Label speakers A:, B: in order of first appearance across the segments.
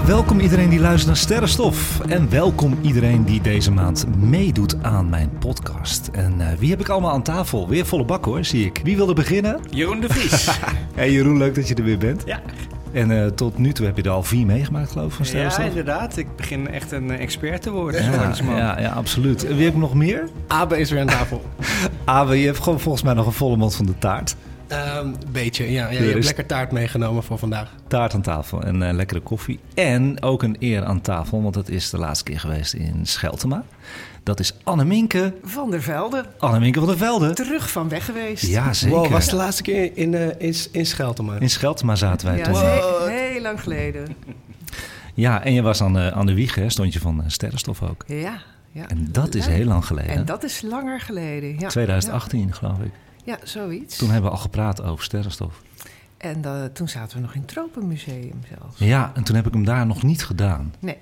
A: Ja, welkom iedereen die luistert naar Sterrenstof. En welkom iedereen die deze maand meedoet aan mijn podcast. En eh, wie heb ik allemaal aan tafel? Weer volle bak hoor, zie ik. Wie wil er beginnen?
B: Jeroen de Vries.
A: Hey Jeroen, leuk dat je er weer bent.
B: ja.
A: En eh, tot nu toe heb je er al vier meegemaakt, geloof ik, van
B: ja,
A: Sterrenstof.
B: inderdaad. Ik begin echt een expert te worden. zo
A: Ja, ja, ja, absoluut. En wie heb ik nog meer?
C: Abe is weer aan tafel.
A: Awe, je hebt gewoon volgens mij nog een volle mond van de taart.
C: Een beetje, ja. ja je hebt lekker taart meegenomen voor vandaag.
A: Taart aan tafel en eh, lekkere koffie. En ook een eer aan tafel, want het is de laatste keer geweest in Scheltema. Dat is Anneminke.
D: Van der Velde.
A: Anneminke van der Velde.
D: Terug van weg geweest.
A: Ja, zeker.
C: Wow, was de laatste keer in, eh in, in Scheltema.
A: In Scheltema zaten wij
D: Ja,
A: toen.
D: dat is heel, heel lang geleden.
A: Ja, en je was aan de, aan de wieg, hè? stond je van eh, Sterrenstof ook.
D: Ja, ja.
A: En dat is heel lang geleden.
D: En dat is langer geleden. Ja.
A: 2018, geloof ik.
D: Ja, zoiets.
A: Toen hebben we al gepraat over Sterrenstof.
D: En toen zaten we nog in het Tropenmuseum zelfs.
A: Ja, en toen heb ik hem daar nog niet gedaan.
D: Nee,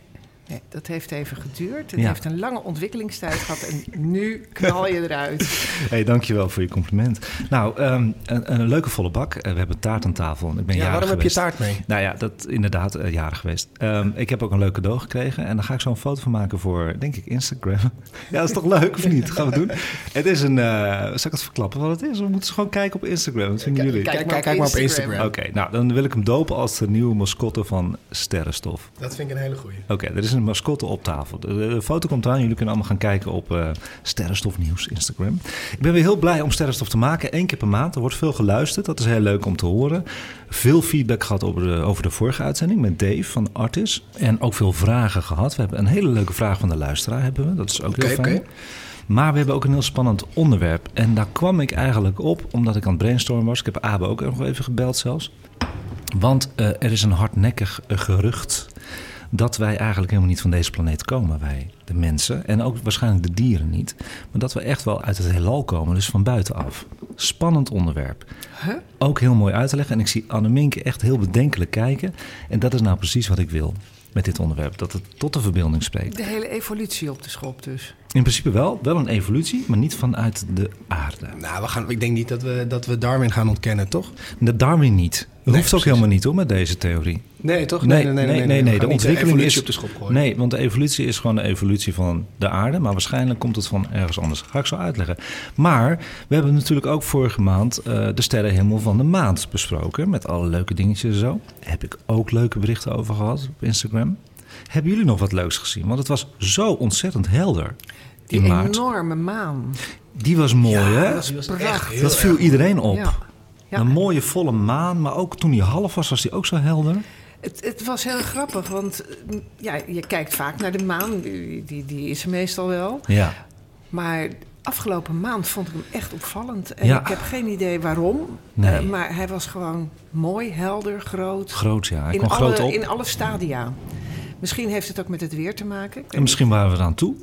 D: nee, dat heeft even geduurd. Het
A: Ja.
D: heeft een lange ontwikkelingstijd gehad. En nu knal je eruit.
A: hey, dankjewel voor je compliment. Nou, ehm, een, een leuke volle bak. Eh, we hebben taart aan tafel. Ik ben
C: ja,
A: jarig
C: waarom heb je taart mee?
A: Nou ja, dat inderdaad eh, jarig geweest. Ehm, ik heb ook een leuk cadeau gekregen. En daar ga ik zo een foto van maken voor, denk ik, Instagram. ja, dat is toch leuk, of niet? Gaan we doen. Het is een... eh zal ik het verklappen wat het is? We moeten gewoon kijken op Instagram. Wat vinden jullie?
C: Kijk,
D: maar
C: kijk,
D: op
C: kijk maar op
D: Instagram.
C: Instagram.
A: Oké, nou dan wil ik hem dopen als de nieuwe mascotte van Sterrenstof.
C: Dat vind ik een hele goeie.
A: Oké, er is een mascotte op tafel. De, foto komt aan. Jullie kunnen allemaal gaan kijken op eh Sterrenstof Nieuws Instagram. Ik ben weer heel blij om Sterrenstof te maken. Eén keer per maand. Er wordt veel geluisterd. Dat is heel leuk om te horen. Veel feedback gehad over de, over de vorige uitzending met Dave van Artis. En ook veel vragen gehad. We hebben een hele leuke vraag van de luisteraar. Hebben we. Dat is ook heel fijn. Maar we hebben ook een heel spannend onderwerp. En daar kwam ik eigenlijk op omdat ik aan het brainstormen was. Ik heb Abe ook nog even gebeld zelfs. Want eh, er is een hardnekkig eh, gerucht dat wij eigenlijk helemaal niet van deze planeet komen, wij, de mensen. En ook waarschijnlijk de dieren niet. Maar dat we echt wel uit het heelal komen, dus van buitenaf. Spannend onderwerp.
D: Huh?
A: Ook heel mooi uit te leggen. En ik zie Anneminke echt heel bedenkelijk kijken. En dat is nou precies wat ik wil met dit onderwerp. Dat het tot de verbeelding spreekt.
D: De hele evolutie op de schop dus.
A: In principe wel, wel een evolutie, maar niet vanuit de aarde.
C: Nou, we gaan, ik denk niet dat we, dat we Darwin gaan ontkennen, toch?
A: De Darwin niet. Dat hoeft ook helemaal niet hoor, met deze theorie.
C: Nee, toch?
A: Nee, nee, nee.
C: We
A: De
C: gaan niet
A: ontwikkeling is
C: op de schop gooien.
A: Nee, want de evolutie is gewoon de evolutie van de aarde. Maar waarschijnlijk komt het van ergens anders. Ga ik zo uitleggen. Maar we hebben natuurlijk ook vorige maand eh, de sterrenhemel van de maand besproken. Met alle leuke dingetjes en zo. Daar heb ik ook leuke berichten over gehad op Instagram. Hebben jullie nog wat leuks gezien? Want het was zo ontzettend helder
D: Die
A: in maart.
D: enorme maan.
A: Die was mooi, hè?
C: dat was echt
D: Prachtig.
C: heel
A: Dat viel iedereen op.
D: Ja.
A: Een mooie volle maan, maar ook toen hij half was, was hij ook zo helder.
D: Het, het was heel grappig, want eh, ja, je kijkt vaak naar de maan. Die, die, die is er meestal wel.
A: Ja.
D: Maar afgelopen maand vond ik hem echt opvallend. En
A: Ja.
D: ik heb geen idee waarom.
A: Nee.
D: Eh, maar hij was gewoon mooi, helder, groot.
A: Groot, ja. Hij
D: in,
A: kwam groot
D: alle,
A: op.
D: in alle stadia. Misschien heeft het ook met het weer te maken.
A: En misschien waren we eraan toe.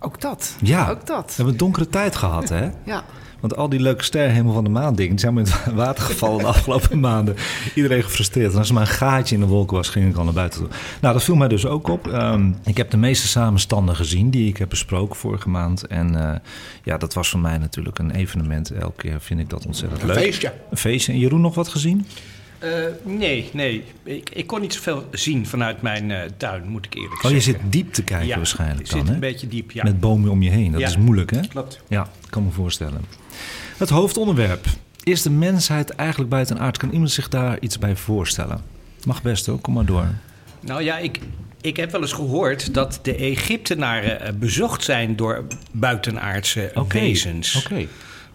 D: Ook dat.
A: Ja.
D: Ook dat.
A: We hebben een donkere tijd gehad, hè?
D: Ja.
A: Want al die leuke sterrenhemel van de maan dingen... die zijn met het water gevallen de afgelopen maanden. Iedereen gefrustreerd. En als er maar een gaatje in de wolken was, ging ik al naar buiten toe. Nou, dat viel mij dus ook op. Ehm, ik heb de meeste samenstanden gezien die ik heb besproken vorige maand. En eh, ja, dat was voor mij natuurlijk een evenement. Elke keer vind ik dat ontzettend
C: Een
A: leuk.
C: feestje.
A: Een feestje. En Jeroen, nog wat gezien?
B: Eh, nee, nee. Ik, ik kon niet zoveel zien vanuit mijn eh, tuin, moet ik eerlijk
A: Oh, je
B: zeggen.
A: zit diep te kijken
B: ja,
A: waarschijnlijk dan,
B: zit
A: hè?
B: een beetje diep, ja.
A: Met bomen om je heen. Dat
B: Ja.
A: is moeilijk, hè?
B: Klopt.
A: Ja, ik kan me voorstellen. Het hoofdonderwerp. Is de mensheid eigenlijk buiten aard? Kan iemand zich daar iets bij voorstellen? Mag best hoor, kom maar door.
B: Nou ja, ik, ik heb wel eens gehoord dat de Egyptenaren eh, bezocht zijn door buitenaardse
A: Oké,
B: wezens.
A: Oké.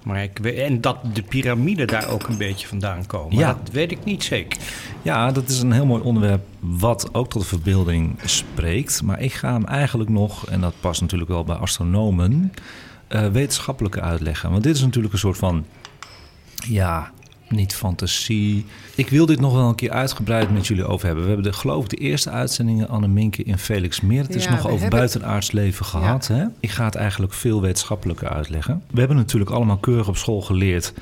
B: Maar ik, weet- en dat de piramiden daar ook een beetje vandaan komen.
A: Ja.
B: Dat weet ik niet zeker.
A: Ja, dat is een heel mooi onderwerp wat ook tot de verbeelding spreekt. Maar ik ga hem eigenlijk nog, en dat past natuurlijk wel bij astronomen, eh wetenschappelijke uitleggen. Want dit is natuurlijk een soort van, ja, niet fantasie. Ik wil dit nog wel een keer uitgebreid met jullie over hebben. We hebben de, geloof ik de eerste uitzendingen Anne Minke in Felix Meer. Het is nog over
D: hebben-
A: buitenaards leven gehad. Hè? Ik ga het eigenlijk veel wetenschappelijker uitleggen. We hebben natuurlijk allemaal keurig op school geleerd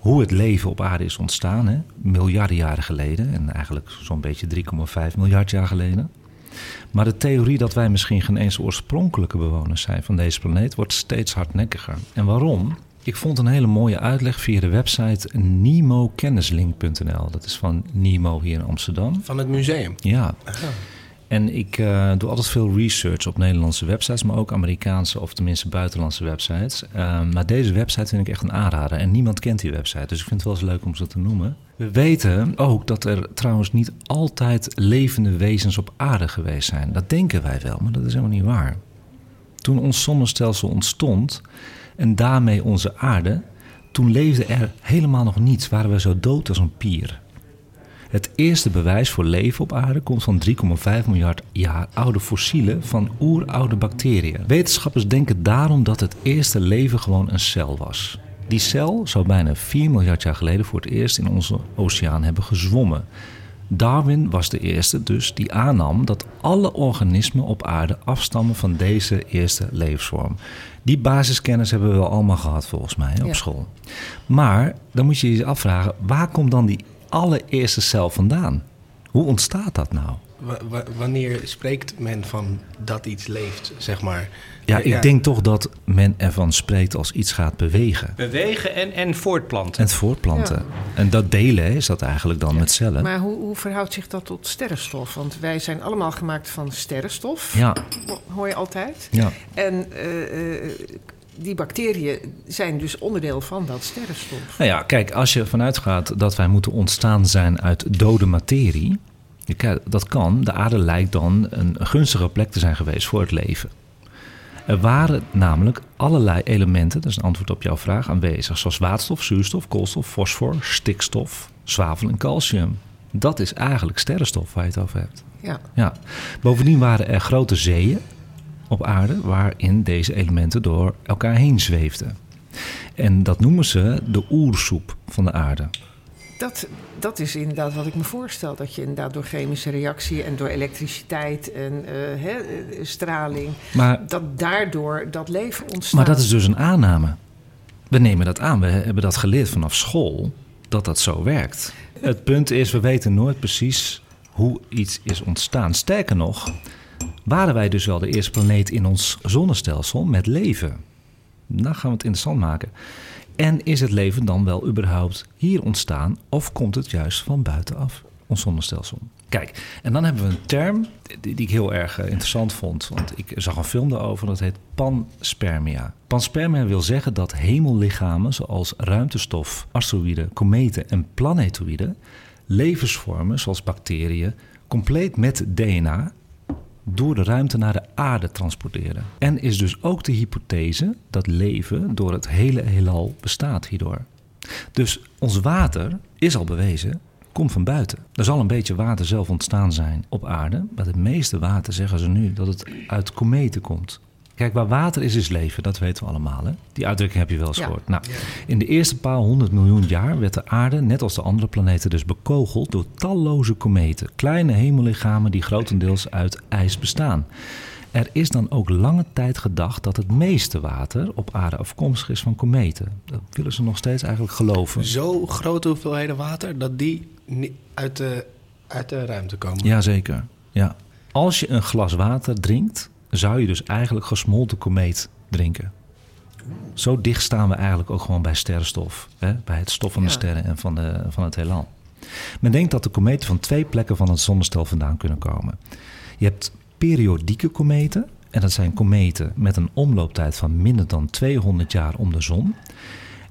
A: hoe het leven op aarde is ontstaan. Hè? Miljarden jaren geleden. En eigenlijk zo'n beetje 3,5 miljard jaar geleden. Maar de theorie dat wij misschien geen eens oorspronkelijke bewoners zijn van deze planeet wordt steeds hardnekkiger. En waarom? Ik vond een hele mooie uitleg via de website nemokennislink.nl. Dat is van Nemo hier in Amsterdam.
C: Van het museum.
A: Ja. En ik eh, doe altijd veel research op Nederlandse websites, maar ook Amerikaanse of tenminste buitenlandse websites. Eh, maar deze website vind ik echt een aanrader. En niemand kent die website, dus ik vind het wel eens leuk om ze te noemen. We weten ook dat er trouwens niet altijd levende wezens op aarde geweest zijn. Dat denken wij wel, maar dat is helemaal niet waar. Toen ons zonnestelsel ontstond en daarmee onze aarde, toen leefde er helemaal nog niets. Waren we zo dood als een pier. Het eerste bewijs voor leven op aarde komt van 3,5 miljard jaar oude fossielen van oeroude bacteriën. Wetenschappers denken daarom dat het eerste leven gewoon een cel was. Die cel zou bijna 4 miljard jaar geleden voor het eerst in onze oceaan hebben gezwommen. Darwin was de eerste dus die aannam dat alle organismen op aarde afstammen van deze eerste levensvorm. Die basiskennis hebben we wel allemaal gehad volgens mij op
D: Ja.
A: school. Maar dan moet je je afvragen, waar komt dan die allereerste cel vandaan? Hoe ontstaat dat nou?
C: Wa- wa- wanneer spreekt men van dat iets leeft, zeg maar?
A: Ja, ik denk toch dat men ervan spreekt als iets gaat bewegen.
B: Bewegen en, en voortplanten.
A: En het voortplanten. En dat delen is dat eigenlijk dan met cellen.
D: Maar hoe, hoe verhoudt zich dat tot sterrenstof? Want wij zijn allemaal gemaakt van sterrenstof,
A: Ja,
D: hoor je altijd.
A: ja.
D: En eh, eh, die bacteriën zijn dus onderdeel van dat sterrenstof.
A: Nou ja, kijk, als je vanuit gaat dat wij moeten ontstaan zijn uit dode materie. Kijk, dat kan. De aarde lijkt dan een gunstige plek te zijn geweest voor het leven. Er waren namelijk allerlei elementen, dat is een antwoord op jouw vraag, aanwezig. Zoals waterstof, zuurstof, koolstof, fosfor, stikstof, zwavel en calcium. Dat is eigenlijk sterrenstof waar je het over hebt.
D: Ja.
A: Ja. Bovendien waren er grote zeeën op aarde waarin deze elementen door elkaar heen zweefden. En dat noemen ze de oersoep van de aarde.
D: Dat, dat is inderdaad wat ik me voorstel. Dat je inderdaad door chemische reactie en door elektriciteit en eh, hè, eh, straling...
A: Maar,
D: dat daardoor dat leven ontstaat.
A: maar dat is dus een aanname. We nemen dat aan. We hebben dat geleerd vanaf school dat dat zo werkt. Het punt is, we weten nooit precies hoe iets is ontstaan. Sterker nog, waren wij dus wel de eerste planeet in ons zonnestelsel met leven? Dan gaan we het interessant maken. En is het leven dan wel überhaupt hier ontstaan of komt het juist van buitenaf, ons zonnestelsel? Kijk, en dan hebben we een term die, ik heel erg eh, interessant vond. Want ik zag een film daarover, dat heet panspermia. Panspermia wil zeggen dat hemellichamen zoals ruimtestof, asteroïden, kometen en planetoïden... levensvormen zoals bacteriën compleet met DNA door de ruimte naar de aarde transporteren. En is dus ook de hypothese dat leven door het hele heelal bestaat hierdoor. Dus ons water is al bewezen, komt van buiten. Er zal een beetje water zelf ontstaan zijn op aarde, maar het meeste water zeggen ze nu dat het uit kometen komt. Kijk, waar water is, is leven, dat weten we allemaal. Hè? Die uitdrukking heb je wel eens
D: Ja.
A: gehoord. Nou, in de eerste paar honderd miljoen jaar werd de aarde, net als de andere planeten, dus bekogeld door talloze kometen. Kleine hemellichamen die grotendeels uit ijs bestaan. Er is dan ook lange tijd gedacht dat het meeste water op aarde afkomstig is van kometen. Dat willen ze nog steeds eigenlijk geloven.
C: Zo grote hoeveelheden water dat die uit de, uit de ruimte komen.
A: Jazeker, ja. Als je een glas water drinkt, zou je dus eigenlijk gesmolten komeet drinken. Zo dicht staan we eigenlijk ook gewoon bij sterrenstof. Hè? Bij het stof van de
D: Ja.
A: sterren en van, de, van het heelal. Men denkt dat de kometen van twee plekken van het zonnestel vandaan kunnen komen. Je hebt periodieke kometen. En dat zijn kometen met een omlooptijd van minder dan 200 jaar om de zon.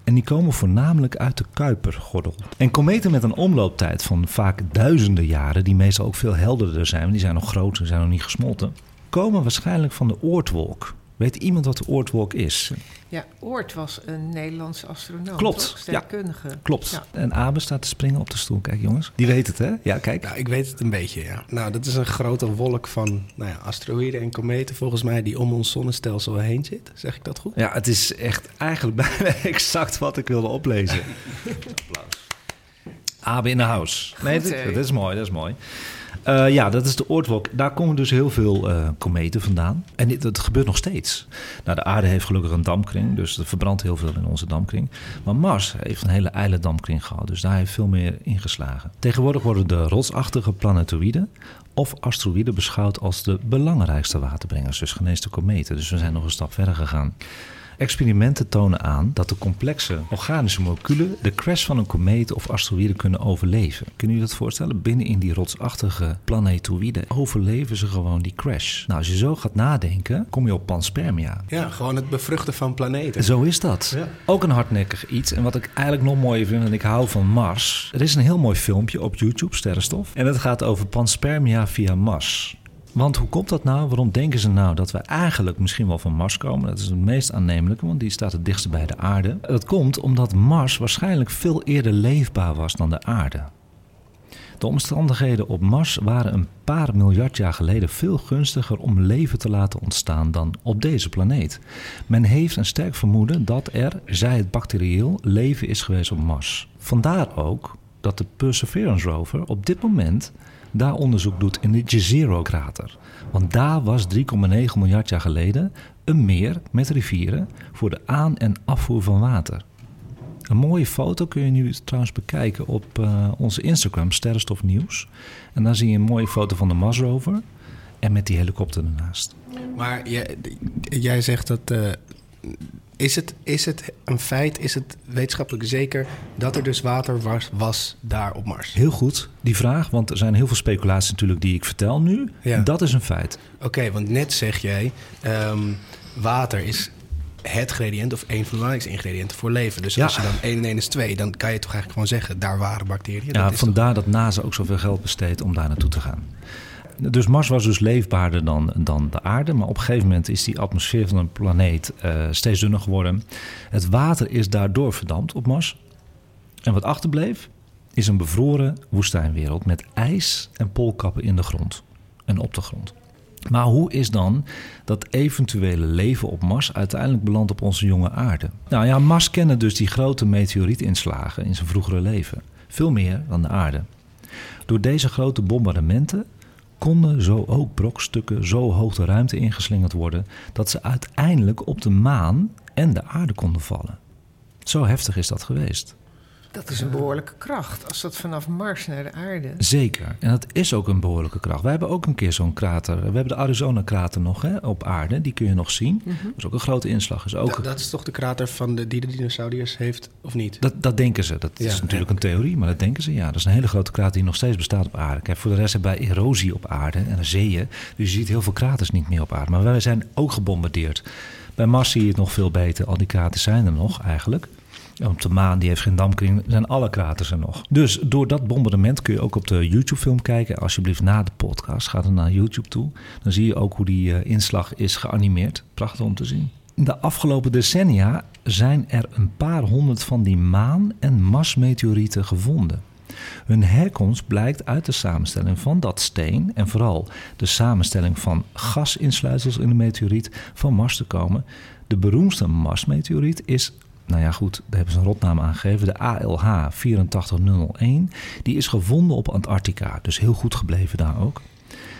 A: En die komen voornamelijk uit de Kuipergordel. En kometen met een omlooptijd van vaak duizenden jaren, die meestal ook veel helderder zijn, want die zijn nog groter, die zijn nog niet gesmolten, komen waarschijnlijk van de Oortwolk. Weet iemand wat de Oortwolk is?
D: Ja, Oort was een Nederlandse astronoom.
A: Klopt,
D: toch? Sterrenkundige.
A: Klopt.
D: Ja.
A: En Abe staat te springen op de stoel. Kijk jongens, die weet het hè? Ja, kijk.
C: Nou, ik weet het een beetje, ja. Nou, dat is een grote wolk van nou ja, asteroïden en kometen, volgens mij, die om ons zonnestelsel heen zit. Zeg ik dat goed?
A: Ja, het is echt eigenlijk bijna exact wat ik wilde oplezen. Abe in de house. Nee,
D: Goed,
A: dat,
D: hè?
A: dat is mooi, dat is mooi. Eh, ja, dat is de Oortwolk. Daar komen dus heel veel eh, kometen vandaan. En dit, dat gebeurt nog steeds. Nou, de aarde heeft gelukkig een dampkring, dus er verbrandt heel veel in onze dampkring. Maar Mars heeft een hele ijle dampkring gehad, dus daar heeft veel meer ingeslagen. Tegenwoordig worden de rotsachtige planetoïden of asteroïden beschouwd als de belangrijkste waterbrengers, dus geen eens de kometen. Dus we zijn nog een stap verder gegaan. Experimenten tonen aan dat de complexe organische moleculen de crash van een komeet of asteroïde kunnen overleven. Kunnen jullie dat voorstellen? Binnen in die rotsachtige planetoïden overleven ze gewoon die crash. Nou, als je zo gaat nadenken, kom je op panspermia.
C: Ja, gewoon het bevruchten van planeten.
A: Zo is dat.
C: Ja.
A: Ook een hardnekkig iets. En wat ik eigenlijk nog mooier vind, en ik hou van Mars. Er is een heel mooi filmpje op YouTube, Sterrenstof. En het gaat over panspermia via Mars. Want hoe komt dat nou? Waarom denken ze nou dat we eigenlijk misschien wel van Mars komen? Dat is het meest aannemelijke, want die staat het dichtst bij de aarde. Dat komt omdat Mars waarschijnlijk veel eerder leefbaar was dan de aarde. De omstandigheden op Mars waren een paar miljard jaar geleden veel gunstiger om leven te laten ontstaan dan op deze planeet. Men heeft een sterk vermoeden dat er, zij het bacterieel, leven is geweest op Mars. Vandaar ook dat de Perseverance rover op dit moment daar onderzoek doet in de Jezero-krater. Want daar was 3,9 miljard jaar geleden een meer met rivieren voor de aan- en afvoer van water. Een mooie foto kun je nu trouwens bekijken op eh, onze Instagram, Sterrenstof Nieuws. En daar zie je een mooie foto van de Mars rover en met die helikopter ernaast.
C: Maar jij, jij zegt dat. eh, is, het, is het een feit, is het wetenschappelijk zeker dat er dus water was, was daar op Mars?
A: Heel goed, die vraag, want er zijn heel veel speculaties natuurlijk die ik vertel nu.
C: Ja.
A: Dat is een feit.
C: Oké, want net zeg jij, ehm, water is het ingrediënt of een van de belangrijkste ingrediënten voor leven. Dus
A: Ja.
C: als je dan 1 en 1 is 2, dan kan je toch eigenlijk gewoon zeggen, daar waren bacteriën.
A: Ja,
C: Dat is
A: vandaar dat NASA ook zoveel geld besteedt om daar naartoe te gaan. Dus Mars was dus leefbaarder dan, dan de aarde. Maar op een gegeven moment is die atmosfeer van een planeet eh, steeds dunner geworden. Het water is daardoor verdampt op Mars. En wat achterbleef is een bevroren woestijnwereld met ijs en poolkappen in de grond en op de grond. Maar hoe is dan dat eventuele leven op Mars uiteindelijk belandt op onze jonge aarde? Nou ja, Mars kende dus die grote meteorietinslagen in zijn vroegere leven. Veel meer dan de aarde. Door deze grote bombardementen konden zo ook brokstukken zo hoog de ruimte ingeslingerd worden dat ze uiteindelijk op de maan en de aarde konden vallen. Zo heftig is dat geweest.
D: Dat is een behoorlijke kracht. Als dat vanaf Mars naar de aarde.
A: Zeker. En dat is ook een behoorlijke kracht. Wij hebben ook een keer zo'n krater. We hebben de Arizona-krater nog hè, op aarde. Die kun je nog zien. Dat is ook een grote inslag. Is ook,
C: Dat, dat is toch de krater van de, die de dinosauriërs heeft, of niet?
A: dat, dat denken ze. Dat
C: Ja,
A: is natuurlijk
C: ja.
A: een theorie, maar dat denken ze. Ja, dat is een hele grote krater die nog steeds bestaat op aarde. Kijk, voor de rest hebben wij erosie op aarde en de zeeën. Dus je ziet heel veel kraters niet meer op aarde. Maar wij zijn ook gebombardeerd. Bij Mars zie je het nog veel beter. Al die kraters zijn er nog eigenlijk. Op de maan, die heeft geen dampkring, zijn alle kraters er nog. Dus door dat bombardement kun je ook op de YouTube-film kijken. Alsjeblieft, na de podcast, ga dan naar YouTube toe. Dan zie je ook hoe die eh, inslag is geanimeerd. Prachtig om te zien. De afgelopen decennia zijn er een paar honderd van die maan- en Marsmeteorieten gevonden. Hun herkomst blijkt uit de samenstelling van dat steen en vooral de samenstelling van gasinsluitsels in de meteoriet van Mars te komen. De beroemdste Marsmeteoriet is, nou ja goed, daar hebben ze een rotnaam aangegeven, de ALH 84001. Die is gevonden op Antarctica, dus heel goed gebleven daar ook.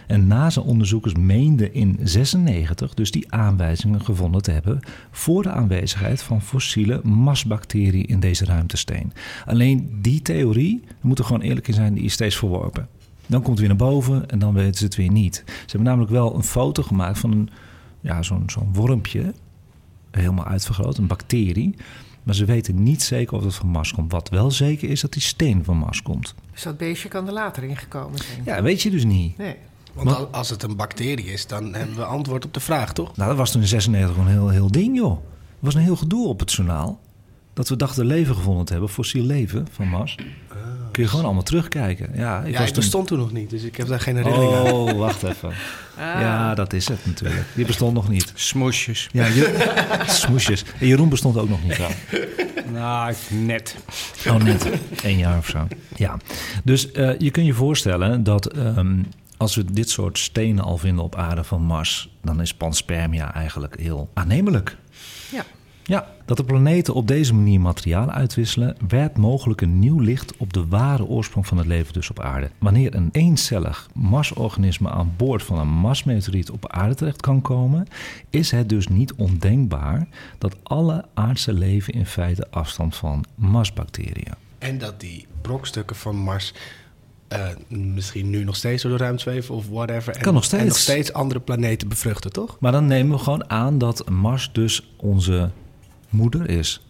A: En NASA-onderzoekers meenden in 96 dus die aanwijzingen gevonden te hebben voor de aanwezigheid van fossiele masbacteriën in deze ruimtesteen. Alleen die theorie, we moeten gewoon eerlijk in zijn, die is steeds verworpen. Dan komt het weer naar boven en dan weten ze het weer niet. Ze hebben namelijk wel een foto gemaakt van een, ja, zo'n zo'n wormpje, helemaal uitvergroot, een bacterie. Maar ze weten niet zeker of het van Mars komt. Wat wel zeker is dat die steen van Mars komt.
D: Dus dat beestje kan er later in gekomen zijn.
A: Ja, weet je dus niet.
D: Nee.
C: Want al- als het een bacterie is, dan hebben we antwoord op de vraag, toch?
A: Nou, dat was toen in 96 gewoon een heel, heel ding, joh. Er was een heel gedoe op het journaal. Dat we dachten leven gevonden te hebben, fossiel leven van Mars. Kun je gewoon allemaal terugkijken. Ja, ik
C: ja,
A: was toen...
C: bestond toen nog niet, dus ik heb daar geen herinnering aan.
A: Oh, wacht even. Ja, dat is het natuurlijk. Die bestond nog niet.
B: Smoesjes.
A: Ja, je... smoesjes. En Jeroen bestond ook nog niet. Zo.
B: Nou, net.
A: Oh, net. Eén jaar of zo. Ja. Dus eh, je kunt je voorstellen dat ehm, als we dit soort stenen al vinden op aarde van Mars... dan is panspermia eigenlijk heel aannemelijk.
D: Ja.
A: Ja, dat de planeten op deze manier materiaal uitwisselen, werpt mogelijk een nieuw licht op de ware oorsprong van het leven dus op aarde. Wanneer een eencellig Marsorganisme aan boord van een Marsmeteoriet op aarde terecht kan komen, is het dus niet ondenkbaar dat alle aardse leven in feite afstamt van Marsbacteriën.
C: En dat die brokstukken van Mars eh, misschien nu nog steeds door de ruimte zweven of whatever. En,
A: Kan nog steeds.
C: En nog steeds andere planeten bevruchten, toch?
A: Maar dan nemen we gewoon aan dat Mars dus onze moeder is.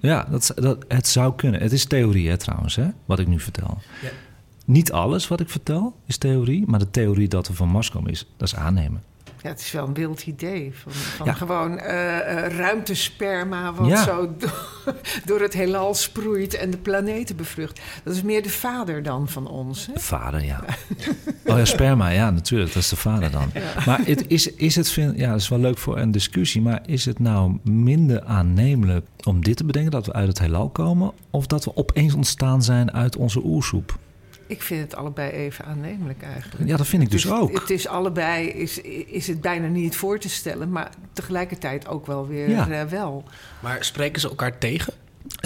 A: Ja, dat, dat, het zou kunnen. Het is theorie hè, trouwens, hè, wat ik nu vertel.
C: Ja.
A: Niet alles wat ik vertel is theorie, maar de theorie dat we van Mars komen is, dat is aannemen.
D: Ja, het is wel een wild idee. Van, van
A: Ja.
D: gewoon eh, eh, ruimtesperma wat
A: Ja.
D: zo do- door het heelal sproeit en de planeten bevrucht. Dat is meer de vader dan van ons. Hè?
A: Vader, ja. Oh ja, sperma, ja, natuurlijk. Dat is de vader dan. Maar het, is, is het, vind, ja, dat is wel leuk voor een discussie, maar is het nou minder aannemelijk om dit te bedenken, dat we uit het heelal komen, of dat we opeens ontstaan zijn uit onze oersoep?
D: Ik vind het allebei even aannemelijk eigenlijk.
A: Ja, dat vind ik dus
D: Dus
A: ook.
D: Het is allebei, is, is het bijna niet voor te stellen, maar tegelijkertijd ook wel weer
A: Ja.
D: eh, wel.
C: Maar spreken ze elkaar tegen?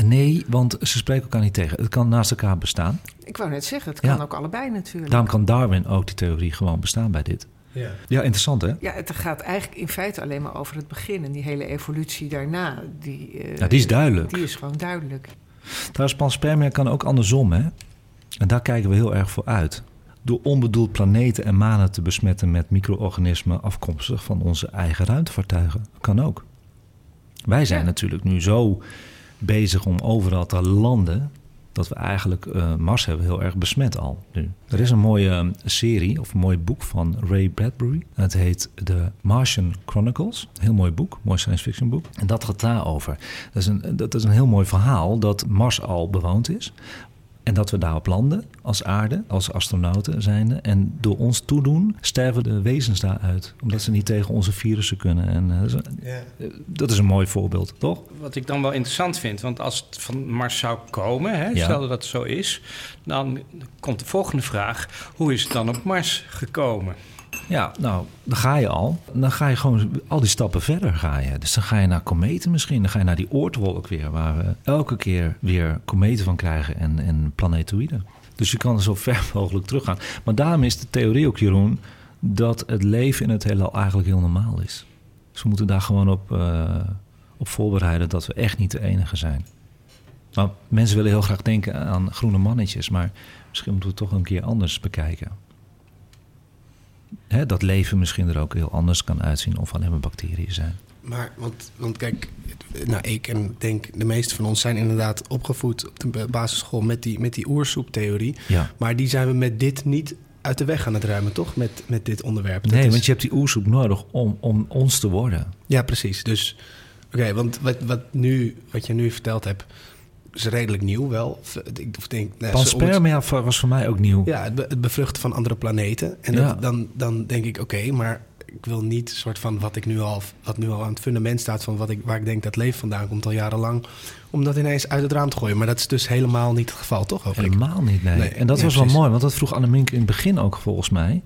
A: Nee, want ze spreken elkaar niet tegen. Het kan naast elkaar bestaan.
D: Ik wou net zeggen, het
A: Ja.
D: kan ook allebei natuurlijk.
A: Daarom kan Darwin ook die theorie gewoon bestaan bij dit.
C: Ja.
A: Ja, interessant hè?
D: Ja, het gaat eigenlijk in feite alleen maar over het begin. En die hele evolutie daarna, die, eh,
A: Ja, die is duidelijk.
D: die is gewoon duidelijk.
A: Trouwens, panspermia kan ook andersom, hè? En daar kijken we heel erg voor uit. Door onbedoeld planeten en manen te besmetten met micro-organismen afkomstig van onze eigen ruimtevaartuigen. Kan ook. Wij zijn
D: Ja.
A: natuurlijk nu zo bezig om overal te landen. dat we eigenlijk eh, Mars hebben heel erg besmet al nu. Er is een mooie eh, serie of een mooi boek van Ray Bradbury. Het heet The Martian Chronicles. Heel mooi boek, mooi science fiction boek. En dat gaat daarover. Dat is een, dat is een heel mooi verhaal dat Mars al bewoond is. En dat we daarop landen als aarde, als astronauten zijnde. En door ons toedoen sterven de wezens daaruit. Omdat ze niet tegen onze virussen kunnen. En eh, dat, is een, eh, dat is een mooi voorbeeld, toch?
B: Wat ik dan wel interessant vind, want als het van Mars zou komen, hè,
A: Ja.
B: stel dat dat zo is, dan komt de volgende vraag: hoe is het dan op Mars gekomen?
A: Ja, nou, dan ga je al. Dan ga je gewoon al die stappen verder ga je. Dus dan ga je naar kometen misschien. Dan ga je naar die oortwolk weer... waar we elke keer weer kometen van krijgen en, en planetoïden. Dus je kan zo ver mogelijk teruggaan. Maar daarom is de theorie ook, Jeroen... dat het leven in het heelal eigenlijk heel normaal is. Dus we moeten daar gewoon op, eh, op voorbereiden... dat we echt niet de enige zijn. Maar mensen willen heel graag denken aan groene mannetjes... maar misschien moeten we het toch een keer anders bekijken hè, dat leven misschien er ook heel anders kan uitzien of alleen maar bacteriën zijn.
C: Maar, want, want kijk, nou, ik en denk de meeste van ons zijn inderdaad opgevoed op de basisschool met die, met die oersoeptheorie.
A: Ja.
C: Maar die zijn we met dit niet uit de weg aan het ruimen, toch? Met, met dit onderwerp. Dat
A: Nee,
C: is-
A: want je hebt die oersoep nodig om, om ons te worden.
C: Ja, precies. Dus, oké, want wat, wat, nu, wat je nu verteld hebt, is redelijk nieuw wel. Ik denk, nou, het-
A: Panspermia was voor mij ook nieuw.
C: Ja, het, be- het bevruchten van andere planeten. En
A: Ja.
C: dat, dan, dan denk ik, oké, maar ik wil niet soort van wat ik nu al, wat nu al aan het fundament staat van wat ik, waar ik denk dat leven vandaan komt al jarenlang, om dat ineens uit het raam te gooien. Maar dat is dus helemaal niet het geval, toch?
A: Helemaal niet, nee.
C: Nee,
A: en dat
C: ja,
A: was wel mooi, want dat vroeg Annemink in het begin ook volgens mij.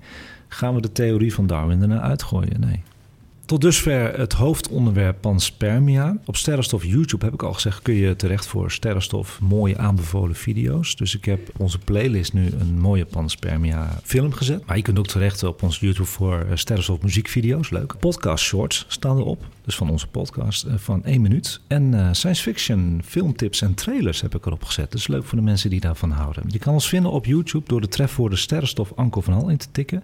A: Gaan we de theorie van Darwin ernaar uitgooien? Nee. Tot dusver het hoofdonderwerp panspermia. Op Sterrenstof YouTube heb ik al gezegd, kun je terecht voor Sterrenstof mooie aanbevolen video's. Dus ik heb onze playlist nu een mooie panspermia film gezet. Maar je kunt ook terecht op ons YouTube voor eh, Sterrenstof muziekvideo's. Leuk. Podcast shorts staan erop. Dus van onze podcast eh, van één minuut. En eh, science fiction, filmtips en trailers heb ik erop gezet. Dus leuk voor de mensen die daarvan houden. Je kan ons vinden op YouTube door de trefwoorden Sterrenstof Anko van Hal in te tikken.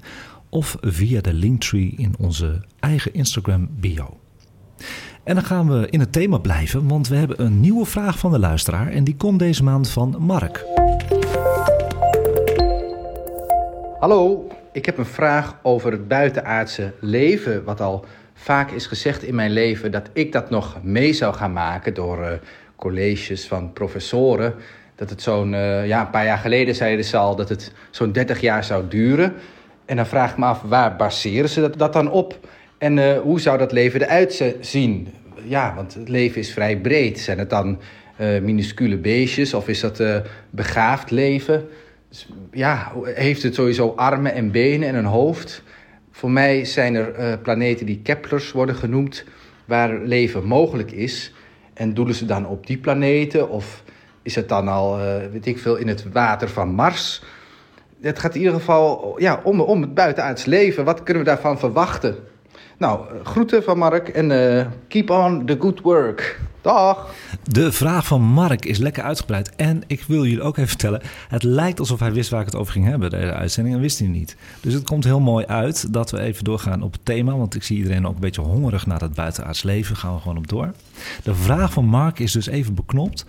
A: Of via de linktree in onze eigen Instagram bio. En dan gaan we in het thema blijven, want we hebben een nieuwe vraag van de luisteraar. En die komt deze maand van Mark.
E: Hallo, ik heb een vraag over het buitenaardse leven. Wat al vaak is gezegd in mijn leven dat ik dat nog mee zou gaan maken door eh, colleges van professoren. Dat het zo'n, eh, ja, een paar jaar geleden zeiden ze al dat het zo'n 30 jaar zou duren. En dan vraag ik me af, waar baseren ze dat, dat dan op? En eh, hoe zou dat leven eruit zien? Ja, want het leven is vrij breed. Zijn het dan eh, minuscule beestjes of is dat eh, begaafd leven? Dus, ja, heeft het sowieso armen en benen en een hoofd? Voor mij zijn er planeten die Keplers worden genoemd. waar leven mogelijk is. En doelen ze dan op die planeten? Of is het dan al, weet ik veel, in het water van Mars? Het gaat in ieder geval ja, om, om het buitenaards leven. Wat kunnen we daarvan verwachten? Nou, eh, groeten van Mark en eh, keep on the good work. Dag!
A: De vraag van Mark is lekker uitgebreid. En ik wil jullie ook even vertellen: het lijkt alsof hij wist waar ik het over ging hebben, de uitzending, en wist hij niet. Dus het komt heel mooi uit dat we even doorgaan op het thema. Want ik zie iedereen ook een beetje hongerig naar het buitenaards leven. Gaan we gewoon op door. De vraag van Mark is dus even beknopt.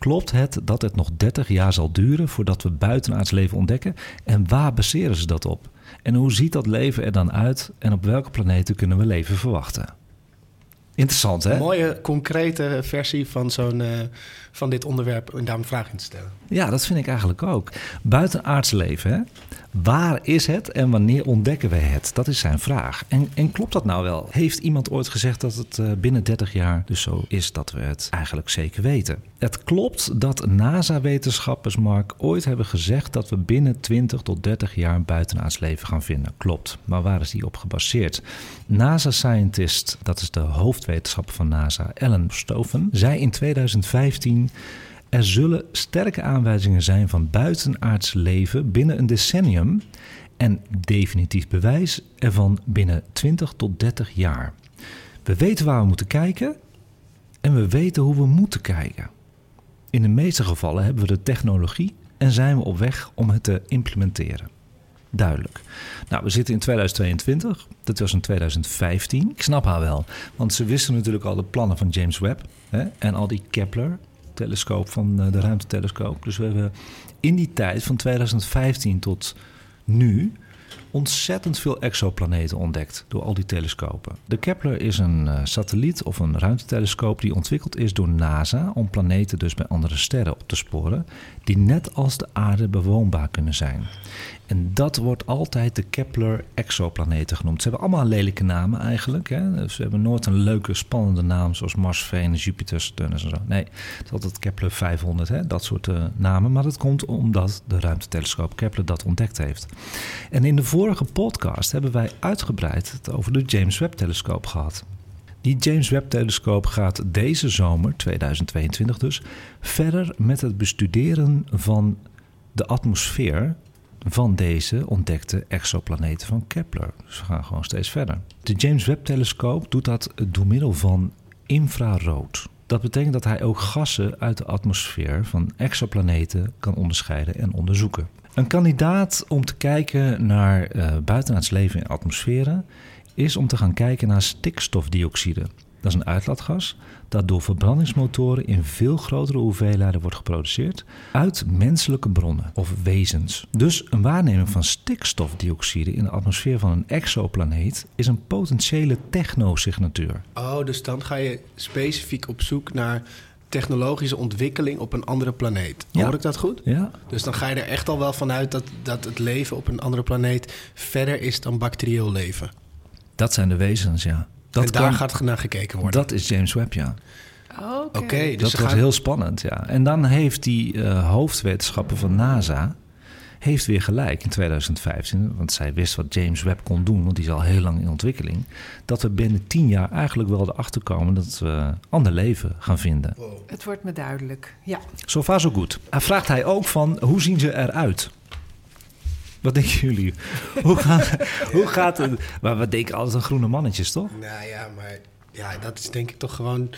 A: Klopt het dat het nog 30 jaar zal duren voordat we buitenaards leven ontdekken? En waar baseren ze dat op? En hoe ziet dat leven er dan uit? En op welke planeten kunnen we leven verwachten? Interessant, hè?
C: Een mooie, concrete versie van, zo'n, uh, van dit onderwerp en daar een vraag in te stellen.
A: Ja, dat vind ik eigenlijk ook. Buitenaards leven, hè? Waar is het en wanneer ontdekken we het? Dat is zijn vraag. En, en klopt dat nou wel? Heeft iemand ooit gezegd dat het uh, binnen 30 jaar dus zo is dat we het eigenlijk zeker weten? Het klopt dat NASA-wetenschappers, Mark, ooit hebben gezegd dat we binnen 20 tot 30 jaar buitenaards leven gaan vinden. Klopt. Maar waar is die op gebaseerd? NASA-scientist, dat is de hoofdwetenschapper van NASA, Ellen Stoven, zei in 2015. Er zullen sterke aanwijzingen zijn van buitenaards leven binnen een decennium en definitief bewijs ervan binnen 20 tot 30 jaar. We weten waar we moeten kijken en we weten hoe we moeten kijken. In de meeste gevallen hebben we de technologie en zijn we op weg om het te implementeren. Duidelijk. Nou, we zitten in 2022. Dat was in 2015. Ik snap haar wel. Want ze wisten natuurlijk al de plannen van James Webb. Hè, en al die Kepler-telescoop van eh, de ruimtetelescoop. Dus we hebben in die tijd van 2015 tot nu ontzettend veel exoplaneten ontdekt door al die telescopen. De Kepler is een uh, satelliet of een ruimtetelescoop die ontwikkeld is door NASA om planeten dus bij andere sterren op te sporen, die net als de aarde bewoonbaar kunnen zijn. En dat wordt altijd de Kepler exoplaneten genoemd. Ze hebben allemaal lelijke namen eigenlijk. Hè? Ze hebben nooit een leuke, spannende naam zoals Mars, Venus, Jupiter, Saturnus en zo. Nee, het is altijd Kepler 500, hè? dat soort uh, namen. Maar dat komt omdat de ruimtetelescoop Kepler dat ontdekt heeft. En in de vorige podcast hebben wij uitgebreid het over de James Webb-telescoop gehad. Die James Webb-telescoop gaat deze zomer, 2022 dus, verder met het bestuderen van de atmosfeer van deze ontdekte exoplaneten van Kepler. Dus we gaan gewoon steeds verder. De James Webb-telescoop doet dat door middel van infrarood. Dat betekent dat hij ook gassen uit de atmosfeer van exoplaneten kan onderscheiden en onderzoeken. Een kandidaat om te kijken naar uh, buitenaards leven in atmosferen is om te gaan kijken naar stikstofdioxide. Dat is een uitlaatgas dat door verbrandingsmotoren in veel grotere hoeveelheden wordt geproduceerd uit menselijke bronnen of wezens. Dus een waarneming van stikstofdioxide in de atmosfeer van een exoplaneet is een potentiële technosignatuur.
C: Oh, dus dan ga je specifiek op zoek naar technologische ontwikkeling op een andere planeet.
A: Ja.
C: Hoor ik dat goed?
A: Ja,
C: Dus dan ga je er echt al wel vanuit dat, dat het leven op een andere planeet verder is dan bacterieel leven.
A: dat zijn de wezens, ja. Dat,
C: en daar
A: kan-
C: gaat naar gekeken worden.
A: dat is James Webb, ja.
D: Oké.
C: Dus
A: dat wordt
C: gaan-
A: heel spannend, ja. En dan heeft die eh, hoofdwetenschapper van NASA heeft weer gelijk in 2015, want zij wist wat James Webb kon doen, want die is al heel lang in ontwikkeling, dat we binnen tien jaar eigenlijk wel erachter komen dat we ander leven gaan vinden.
D: Het wordt me duidelijk. Ja.
A: Zo far zo goed. Hij vraagt hij ook van, hoe zien ze eruit? Wat denken jullie? hoe, gaan, hoe gaat het? Maar we denken altijd aan groene mannetjes, toch?
C: Nou ja, maar ja, dat is denk ik toch gewoon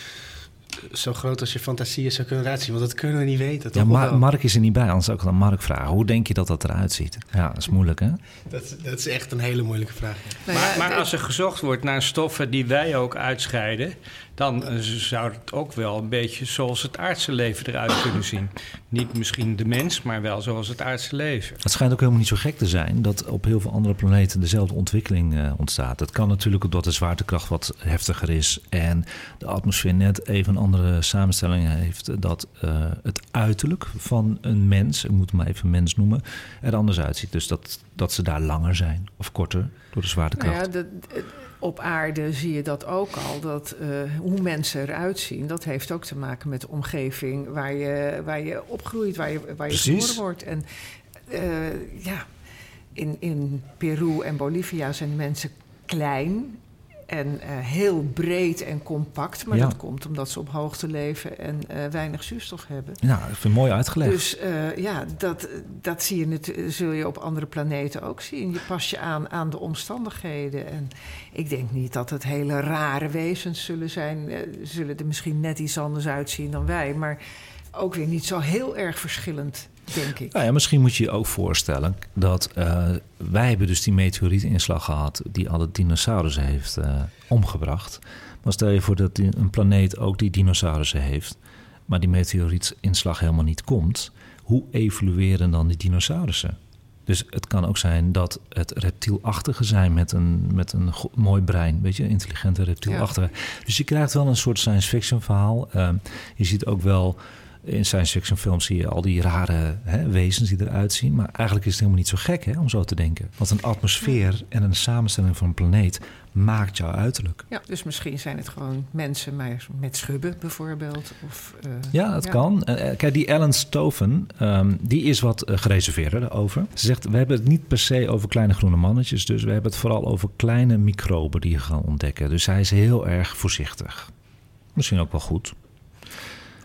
C: zo groot als je fantasie is zou kunnen eruit zien. Want dat kunnen we niet weten.
A: Ja? Mark is er niet bij, anders zou ik aan Mark vragen. Hoe denk je dat dat eruit ziet? Ja, dat is moeilijk, hè?
C: dat, is- dat is echt een hele moeilijke vraag.
D: Nou
B: maar,
D: ja,
B: maar
D: de-
B: als er gezocht wordt naar stoffen die wij ook uitscheiden, dan eh, zou het ook wel een beetje zoals het aardse leven eruit kunnen zien. Niet misschien de mens, maar wel zoals het aardse leven.
A: Het schijnt ook helemaal niet zo gek te zijn dat op heel veel andere planeten dezelfde ontwikkeling eh, ontstaat. Het kan natuurlijk omdat de zwaartekracht wat heftiger is en de atmosfeer net even een andere samenstelling heeft. Dat eh, het uiterlijk van een mens, ik moet hem maar even mens noemen, er anders uitziet. Dus dat, dat ze daar langer zijn of korter door de zwaartekracht.
D: Nou ja, de- op aarde zie je dat ook al. Dat eh, hoe mensen eruit zien, dat heeft ook te maken met de omgeving waar je, waar je opgroeit, waar je, waar je
A: Precies.
D: geboren wordt. En eh, ja, in, in Peru en Bolivia zijn mensen klein. En eh, heel breed en compact. Maar
A: Ja.
D: dat komt omdat ze op hoogte leven en eh, weinig zuurstof hebben.
A: Ja, ik vind mooi uitgelegd.
D: Dus eh, ja, dat, dat zie je het, zul je op andere planeten ook zien. Je past je aan aan de omstandigheden. En ik denk niet dat het hele rare wezens zullen zijn. Zullen er misschien net iets anders uitzien dan wij. Maar ook weer niet zo heel erg verschillend, denk ik.
A: Nou ja, misschien moet je je ook voorstellen dat eh, wij hebben dus die meteorietinslag gehad die alle dinosaurussen heeft eh, omgebracht. Maar stel je voor dat een planeet ook die dinosaurussen heeft, maar die meteorietinslag helemaal niet komt. Hoe evolueren dan die dinosaurussen? Dus het kan ook zijn dat het reptielachtige zijn met een, met een mooi brein. Weet je, intelligente reptielachtige. Dus je krijgt wel een soort science fiction verhaal. Ehm, je ziet ook wel in science fiction films zie je al die rare hè, wezens die eruit zien. Maar eigenlijk is het helemaal niet zo gek hè, om zo te denken. Want een atmosfeer en een samenstelling van een planeet maakt jouw uiterlijk.
D: Ja, dus misschien zijn het gewoon mensen maar met schubben bijvoorbeeld. Of, eh,
A: Ja, dat kan. Eh, eh, kijk, die Ellen Stoven, ehm, die is wat gereserveerder over. Ze zegt, we hebben het niet per se over kleine groene mannetjes. Dus we hebben het vooral over kleine microben die je gaan ontdekken. Dus hij is heel erg voorzichtig. Misschien ook wel goed.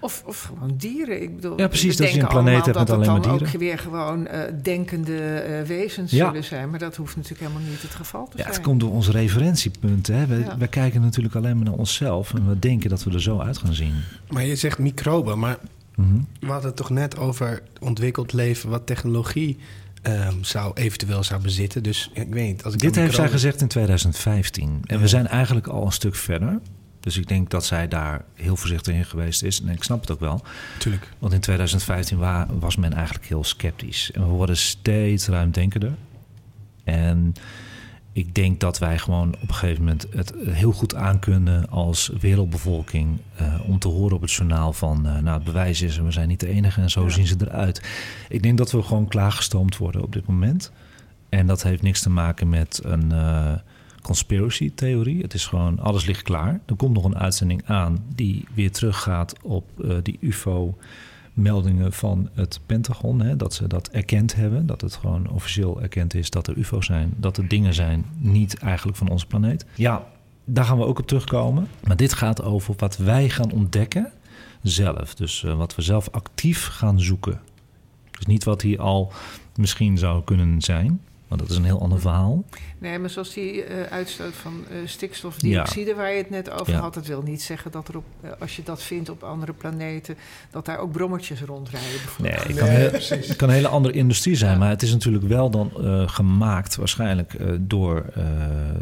D: Of, of gewoon dieren. Ik bedoel,
A: Ja, precies,
D: we
A: dat je een planeet hebt met
D: dat
A: alleen
D: het dan
A: maar
D: ook
A: dieren.
D: weer gewoon eh, denkende eh, wezens
A: Ja.
D: zullen zijn. Maar dat hoeft natuurlijk helemaal niet het geval te
A: Ja,
D: zijn.
A: het komt door ons referentiepunt. Hè. We,
D: Ja.
A: we kijken natuurlijk alleen maar naar onszelf. En we denken dat we er zo uit gaan zien.
C: Maar je zegt microben, maar
A: Mhm.
C: we hadden het toch net over ontwikkeld leven... wat technologie ehm, zou eventueel zou bezitten. Dus ik weet niet. Als ik
A: Dit heeft zij gezegd in 2015. En we zijn eigenlijk al een stuk verder. Dus ik denk dat zij daar heel voorzichtig in geweest is. En ik snap het ook wel.
C: Tuurlijk.
A: Want in 2015 wa- was men eigenlijk heel sceptisch. En we worden steeds ruimdenkender. En ik denk dat wij gewoon op een gegeven moment het heel goed aankunnen als wereldbevolking. eh, om te horen op het journaal van, eh, nou het bewijs is er, we zijn niet de enige en zo
D: Ja.
A: zien ze eruit. Ik denk dat we gewoon klaargestoomd worden op dit moment. En dat heeft niks te maken met een eh, conspiracy theorie. Het is gewoon, alles ligt klaar. Er komt nog een uitzending aan die weer teruggaat op eh, die UFO meldingen van het Pentagon. Hè, dat ze dat erkend hebben. Dat het gewoon officieel erkend is dat er UFO's zijn. Dat er dingen zijn niet eigenlijk van onze planeet. Ja, daar gaan we ook op terugkomen. Maar dit gaat over wat wij gaan ontdekken zelf. Dus eh, wat we zelf actief gaan zoeken. Dus niet wat hier al misschien zou kunnen zijn. Want dat is een heel ander verhaal.
D: Nee, maar zoals die eh, uitstoot van eh, stikstofdioxide waar je het net over
A: Ja.
D: had... dat wil niet zeggen dat er op, eh, als je dat vindt op andere planeten... dat daar ook brommertjes rondrijden
A: Nee, het kan, heel- het kan een hele andere industrie zijn.
D: Ja.
A: Maar het is natuurlijk wel dan eh, gemaakt waarschijnlijk eh, door eh,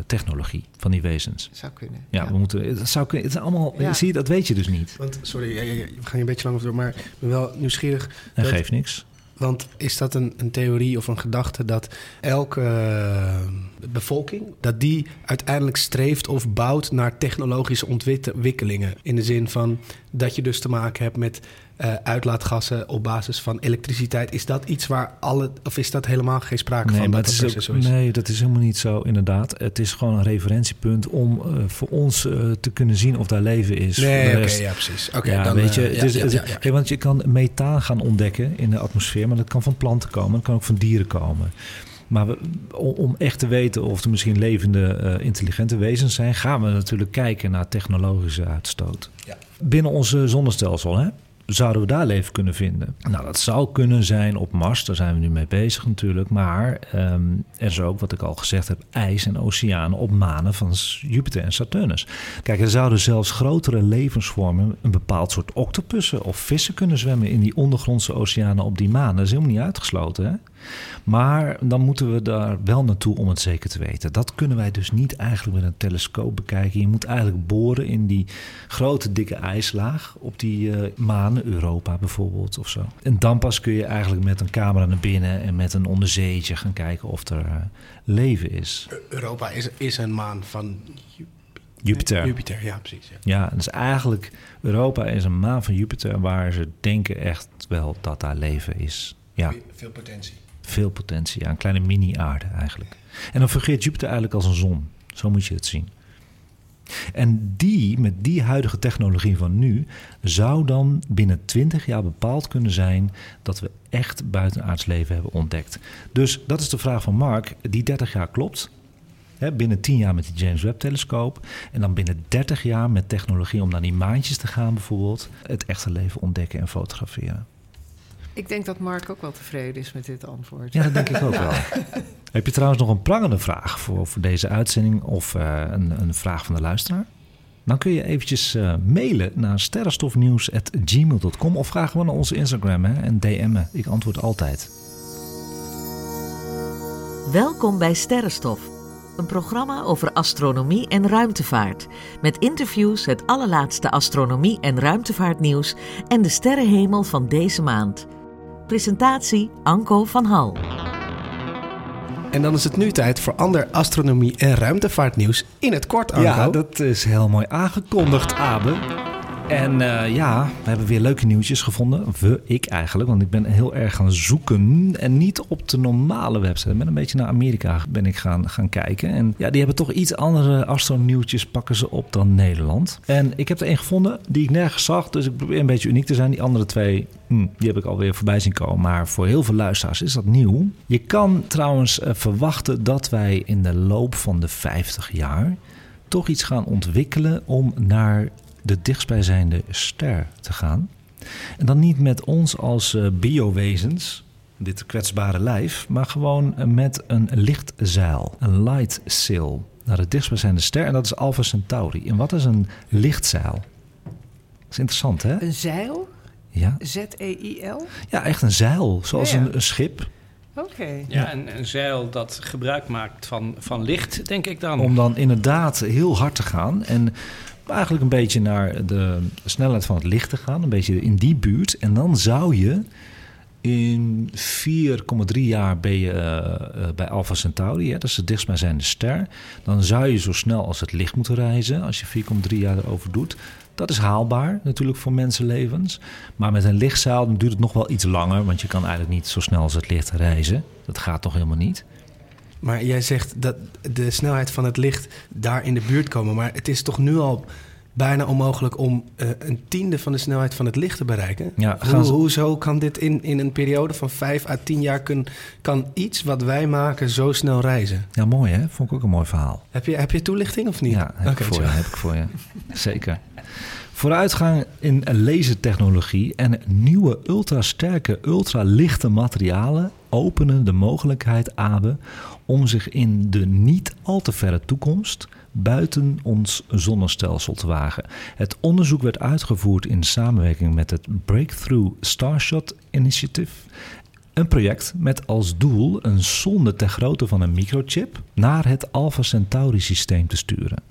A: technologie van die wezens.
D: zou kunnen.
A: Ja, we moeten. Het zou kunnen. Het is allemaal.
D: Ja.
A: Zie je, dat weet je dus niet.
C: Want, sorry, we gaan hier een beetje lang over door, maar ik ben wel nieuwsgierig.
A: Dat
C: Dat-
A: geeft niks.
C: Want is dat een, een theorie of een gedachte dat elke eh, bevolking... dat die uiteindelijk streeft of bouwt naar technologische ontwikkelingen? In de zin van dat je dus te maken hebt met eh, uitlaatgassen op basis van elektriciteit. Is dat iets waar alle... of is dat helemaal geen sprake
A: Nee,
C: van?
A: maar
C: dat
A: is ook,
C: is?
A: nee, dat is helemaal niet zo, inderdaad. Het is gewoon een referentiepunt om eh, voor ons eh, te kunnen zien of daar leven is.
C: Nee, oké, ja, precies. Oké,
A: ja,
C: dan,
A: weet je, het is,
C: ja, ja,
A: want je kan methaan gaan ontdekken in de atmosfeer, maar dat kan van planten komen, dat kan ook van dieren komen. Maar we, om, echt te weten of er misschien levende, intelligente wezens zijn, gaan we natuurlijk kijken naar technologische uitstoot.
C: Ja.
A: Binnen ons zonnestelsel, hè? Zouden we daar leven kunnen vinden? Nou, dat zou kunnen zijn op Mars, daar zijn we nu mee bezig natuurlijk. Maar ehm, er is ook, wat ik al gezegd heb, ijs en oceanen op manen van Jupiter en Saturnus. Kijk, er zouden zelfs grotere levensvormen, een bepaald soort octopussen of vissen kunnen zwemmen in die ondergrondse oceanen op die manen. Dat is helemaal niet uitgesloten, hè? Maar dan moeten we daar wel naartoe om het zeker te weten. Dat kunnen wij dus niet eigenlijk met een telescoop bekijken. Je moet eigenlijk boren in die grote dikke ijslaag op die eh, manen, Europa bijvoorbeeld of zo. En dan pas kun je eigenlijk met een camera naar binnen en met een onderzeetje gaan kijken of er eh, leven is.
C: Europa is, is een maan van Ju-
A: Jupiter.
C: Jupiter, ja, precies. Ja.
A: Ja, dus eigenlijk Europa is een maan van Jupiter waar ze denken echt wel dat daar leven is. Ja.
C: Veel potentie.
A: Veel potentie, ja, een kleine mini-aarde eigenlijk. En dan fungeert Jupiter eigenlijk als een zon. Zo moet je het zien. En die, met die huidige technologie van nu, zou dan binnen 20 jaar bepaald kunnen zijn dat we echt buitenaards leven hebben ontdekt. Dus dat is de vraag van Mark. Die 30 jaar klopt. Binnen 10 jaar met de James Webb-telescoop. En dan binnen 30 jaar met technologie om naar die maantjes te gaan, bijvoorbeeld. Het echte leven ontdekken en fotograferen.
D: Ik denk dat Mark ook wel tevreden is met dit antwoord.
A: Ja, dat denk ik ook wel. Heb je trouwens nog een prangende vraag voor, voor deze uitzending of uh, een, een, vraag van de luisteraar? Dan kun je eventjes uh, mailen naar sterrenstofnieuws.gmail.com of vraag gewoon naar onze Instagram hè, en DM'en. Ik antwoord altijd.
F: Welkom bij Sterrenstof, een programma over astronomie en ruimtevaart. Met interviews, het allerlaatste astronomie- en ruimtevaartnieuws en de sterrenhemel van deze maand. Presentatie Anko van Hal.
C: En dan is het nu tijd voor ander astronomie- en ruimtevaartnieuws in het kort, Anko.
A: Ja, dat is heel mooi aangekondigd, Abe. En uh, ja, we hebben weer leuke nieuwtjes gevonden. We, ik eigenlijk, want ik ben heel erg gaan zoeken. En niet op de normale website. Ik ben een beetje naar Amerika ben ik gaan, gaan kijken. En ja, die hebben toch iets andere astroneuwtjes pakken ze op dan Nederland. En ik heb er één gevonden die ik nergens zag. Dus ik probeer een beetje uniek te zijn. Die andere twee, hm, die heb ik alweer voorbij zien komen. Maar voor heel veel luisteraars is dat nieuw. Je kan trouwens uh, verwachten dat wij in de loop van de 50 jaar toch iets gaan ontwikkelen om naar de dichtstbijzijnde ster te gaan. En dan niet met ons als uh, biowezens, dit kwetsbare lijf, maar gewoon met een lichtzeil, een light sail, naar de dichtstbijzijnde ster. En dat is Alpha Centauri. En wat is een lichtzeil? Dat is interessant, hè?
D: Een zeil?
A: Ja.
D: Z-E-I-L?
A: Ja, echt een zeil, zoals ja, ja. Een, een, schip.
D: Oké. Okay.
B: Ja, een, een, zeil dat gebruik maakt van, van licht, denk ik dan.
A: Om dan inderdaad heel hard te gaan. En eigenlijk een beetje naar de snelheid van het licht te gaan. Een beetje in die buurt. En dan zou je in 4,3 jaar ben je uh, bij Alpha Centauri. Hè, dat is de dichtstbijzijnde ster. Dan zou je zo snel als het licht moeten reizen. Als je 4,3 jaar erover doet. Dat is haalbaar natuurlijk voor mensenlevens. Maar met een lichtzaal duurt het nog wel iets langer. Want je kan eigenlijk niet zo snel als het licht reizen. Dat gaat toch helemaal niet.
C: Maar jij zegt dat de snelheid van het licht daar in de buurt komen. Maar het is toch nu al bijna onmogelijk om uh, een tiende van de snelheid van het licht te bereiken.
A: Ja,
C: hoezo kan dit in, in een periode van vijf à tien jaar... Kun, kan iets wat wij maken zo snel reizen?
A: Ja, mooi hè? Vond ik ook een mooi verhaal.
C: Heb je, heb je toelichting of niet?
A: Ja, heb, okay, ik, voor je, heb ik voor je. Zeker. Vooruitgang in lasertechnologie en nieuwe ultrasterke, ultralichte materialen openen de mogelijkheid, Abe, om zich in de niet al te verre toekomst buiten ons zonnestelsel te wagen. Het onderzoek werd uitgevoerd in samenwerking met het Breakthrough Starshot Initiative. Een project met als doel een zonde ter grootte van een microchip naar het Alpha Centauri systeem te sturen.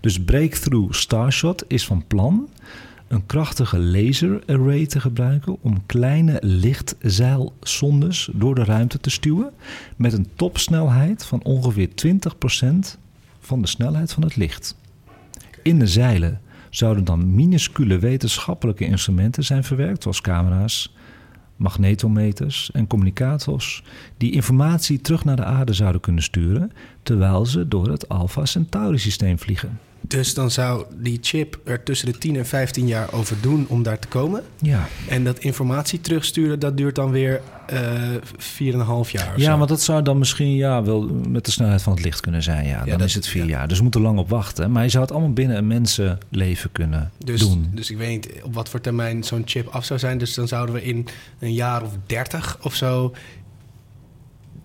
A: Dus Breakthrough Starshot is van plan een krachtige laser array te gebruiken om kleine lichtzeilsondes door de ruimte te stuwen met een topsnelheid van ongeveer 20% van de snelheid van het licht. In de zeilen zouden dan minuscule wetenschappelijke instrumenten zijn verwerkt, zoals camera's, magnetometers en communicators, die informatie terug naar de aarde zouden kunnen sturen terwijl ze door het Alpha Centauri systeem vliegen.
C: Dus dan zou die chip er tussen de 10 en 15 jaar over doen om daar te komen.
A: Ja.
C: En dat informatie terugsturen, dat duurt dan weer uh, 4,5 jaar.
A: Ja,
C: zo.
A: maar dat zou dan misschien ja, wel met de snelheid van het licht kunnen zijn. Ja,
C: Ja,
A: dan
C: dat-
A: is het vier
C: ja.
A: jaar. Dus we moeten lang op wachten. Maar je zou het allemaal binnen een mensenleven kunnen
C: Dus,
A: doen.
C: dus ik weet niet op wat voor termijn zo'n chip af zou zijn. Dus dan zouden we in een jaar of 30 of zo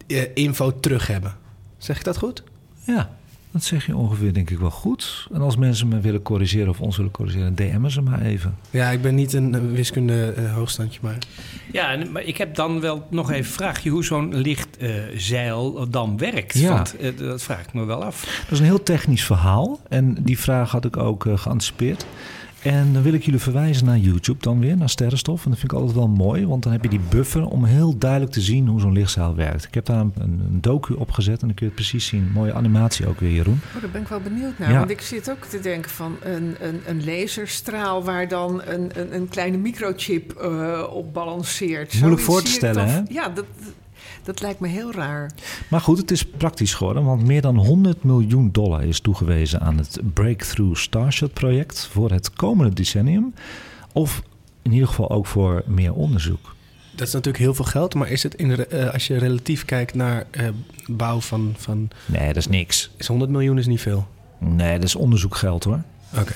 C: eh, info terug hebben. Zeg ik dat goed?
A: Ja, dat zeg je ongeveer denk ik wel goed. En als mensen me willen corrigeren of ons willen corrigeren, DM'en ze maar even.
C: Ja, ik ben niet een eh, wiskunde eh, hoogstandje, maar...
B: Ja, maar ik heb dan wel nog even een vraagje hoe zo'n lichtzeil dan werkt.
A: Ja.
B: Want eh, dat vraag ik me wel af.
A: Dat is een heel technisch verhaal. En die vraag had ik ook eh, geanticipeerd. En dan wil ik jullie verwijzen naar YouTube dan weer, naar Sterrenstof. En dat vind ik altijd wel mooi, want dan heb je die buffer om heel duidelijk te zien hoe zo'n lichtzaal werkt. Ik heb daar een, een docu op gezet en dan kun je het precies zien. Mooie animatie ook weer, Jeroen.
D: Oh, daar ben ik wel benieuwd naar.
A: Ja.
D: Want ik zit ook te denken van een, een, een laserstraal waar dan een, een, een kleine microchip eh, op balanceert.
A: Moeilijk
D: Zoiets
A: voor te stellen, hè?
D: Ja, dat, dat lijkt me heel raar.
A: Maar goed, het is praktisch geworden, want meer dan 100 miljoen dollar is toegewezen aan het Breakthrough Starshot project voor het komende decennium. Of in ieder geval ook voor meer onderzoek.
C: Dat is natuurlijk heel veel geld, maar is het in, eh, als je relatief kijkt naar eh, bouw van, van...
A: Nee, dat is niks.
C: Is 100 miljoen is niet veel.
A: Nee, dat is onderzoekgeld hoor.
C: Oké.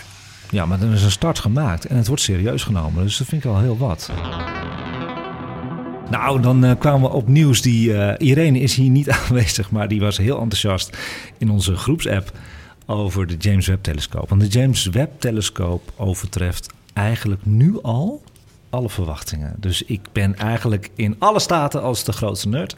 A: Ja, maar er is een start gemaakt en het wordt serieus genomen. Dus dat vind ik al heel wat. Nou, dan eh, kwamen we op nieuws. Die, eh, Irene is hier niet aanwezig, maar die was heel enthousiast in onze groepsapp over de James Webb-telescoop. Want de James Webb-telescoop overtreft eigenlijk nu al alle verwachtingen. Dus ik ben eigenlijk in alle staten als de grootste nerd.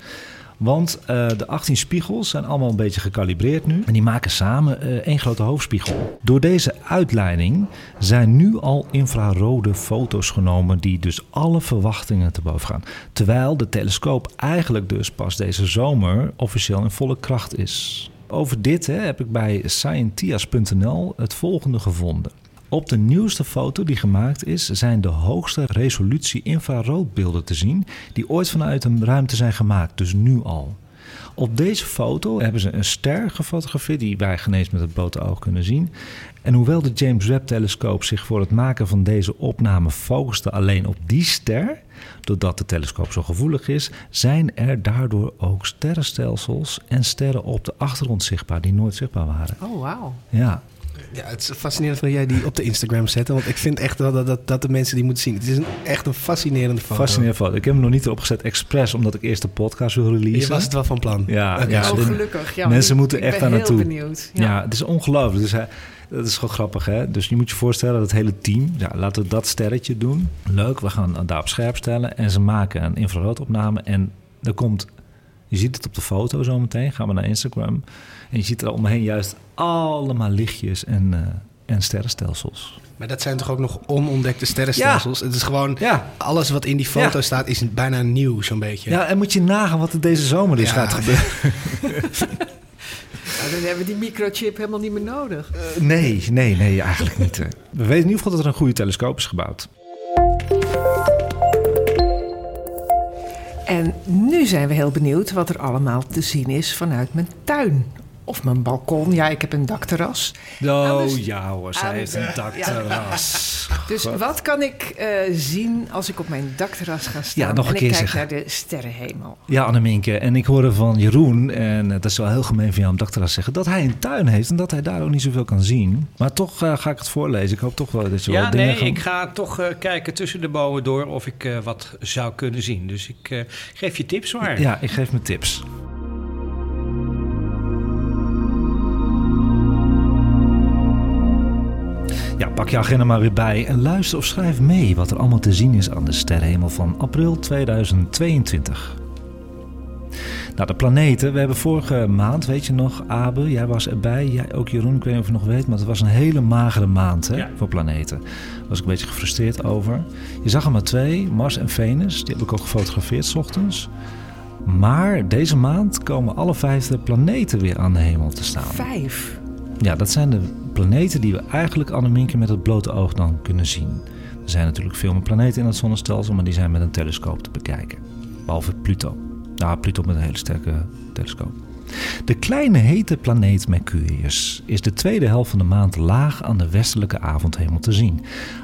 A: Want eh, de 18 spiegels zijn allemaal een beetje gekalibreerd nu. En die maken samen eh, één grote hoofdspiegel. Door deze uitleiding zijn nu al infrarode foto's genomen... die dus alle verwachtingen te boven gaan. Terwijl de telescoop eigenlijk dus pas deze zomer officieel in volle kracht is. Over dit hè, heb ik bij scientias.nl het volgende gevonden. Op de nieuwste foto die gemaakt is, zijn de hoogste resolutie infraroodbeelden te zien die ooit vanuit een ruimte zijn gemaakt, dus nu al. Op deze foto hebben ze een ster gefotografeerd die wij genees met het blote oog kunnen zien. En hoewel de James Webb-telescoop zich voor het maken van deze opname focuste alleen op die ster, doordat de telescoop zo gevoelig is, zijn er daardoor ook sterrenstelsels en sterren op de achtergrond zichtbaar die nooit zichtbaar waren.
D: Oh, wauw.
A: Ja,
C: Ja, het is fascinerend dat jij die op de Instagram zet. Want ik vind echt wel dat, dat, dat de mensen die moeten zien. Het is een, echt een fascinerende foto.
A: fascinerend foto. Ik heb hem nog niet erop gezet expres omdat ik eerst de podcast wil releasen.
C: Je was het wel van plan.
A: Ja, ja,
D: oh, gelukkig. Ja,
A: mensen
D: ik-
A: moeten
D: ik
A: echt
D: ben
A: daar
D: heel
A: naartoe.
D: benieuwd.
A: Ja, het is ongelooflijk. Dus hij, dat is gewoon grappig, hè? Dus je moet je voorstellen dat het hele team... Ja, laten we dat sterretje doen. Leuk, we gaan daar op scherp stellen. En ze maken een infraroodopname. En er komt... Je ziet het op de foto zometeen. Gaan we naar Instagram. En je ziet er omheen juist allemaal lichtjes en, eh, en sterrenstelsels.
C: Maar dat zijn toch ook nog onontdekte sterrenstelsels? Het is gewoon...
A: Ja.
C: Alles wat in die foto
A: Ja.
C: staat is bijna nieuw, zo'n beetje.
A: Ja, en moet je nagaan wat er deze zomer
C: Ja.
A: gaat gebeuren.
D: Nou, dan hebben we die microchip helemaal niet meer nodig.
A: Eh, nee, nee, nee, eigenlijk niet. hè. We weten in ieder geval dat er een goede telescoop is gebouwd.
D: En nu zijn we heel benieuwd wat er allemaal te zien is vanuit mijn tuin. Of mijn balkon. Ja, ik heb een dakterras.
A: Oh
D: Nou, dus-
A: ja hoor, zij
D: aan
A: heeft een dakterras.
D: Dus wat kan ik eh, zien als ik op mijn dakterras ga staan
A: Ja, nog een
D: en
A: keer
D: ik kijk
A: zeggen.
D: naar de sterrenhemel?
A: Ja, Anneminke. En ik hoorde van Jeroen, en het is wel heel gemeen van jou om dakterras te zeggen, dat hij een tuin heeft en dat hij daar ook niet zoveel kan zien. Maar toch eh, ga ik het voorlezen. Ik hoop toch wel dat je
B: Ja,
A: wel dingen
B: nee,
A: gaat-
B: ik ga toch eh, kijken tussen de bomen door of ik eh, wat zou kunnen zien. Dus ik eh, geef je tips maar.
A: Ja, ik geef me tips. Pak je agenda maar weer bij en luister of schrijf mee wat er allemaal te zien is aan de sterrenhemel van april 2022. Nou, de planeten. We hebben vorige maand, weet je nog, Abe, jij was erbij. Jij ook, Jeroen, ik weet niet of je nog weet, maar het was een hele magere maand hè,
B: Ja.
A: voor planeten. Daar was ik een beetje gefrustreerd over. Je zag er maar twee, Mars en Venus. Die heb ik ook gefotografeerd 's ochtends. Maar deze maand komen alle vijf de planeten weer aan de hemel te staan.
D: Vijf.
A: Ja, dat zijn de planeten die we eigenlijk, Anneminke, met het blote oog dan kunnen zien. Er zijn natuurlijk veel meer planeten in het zonnestelsel, maar die zijn met een telescoop te bekijken. Behalve Pluto. Nou, Pluto met een hele sterke telescoop. De kleine hete planeet Mercurius is de tweede helft van de maand laag aan de westelijke avondhemel te zien.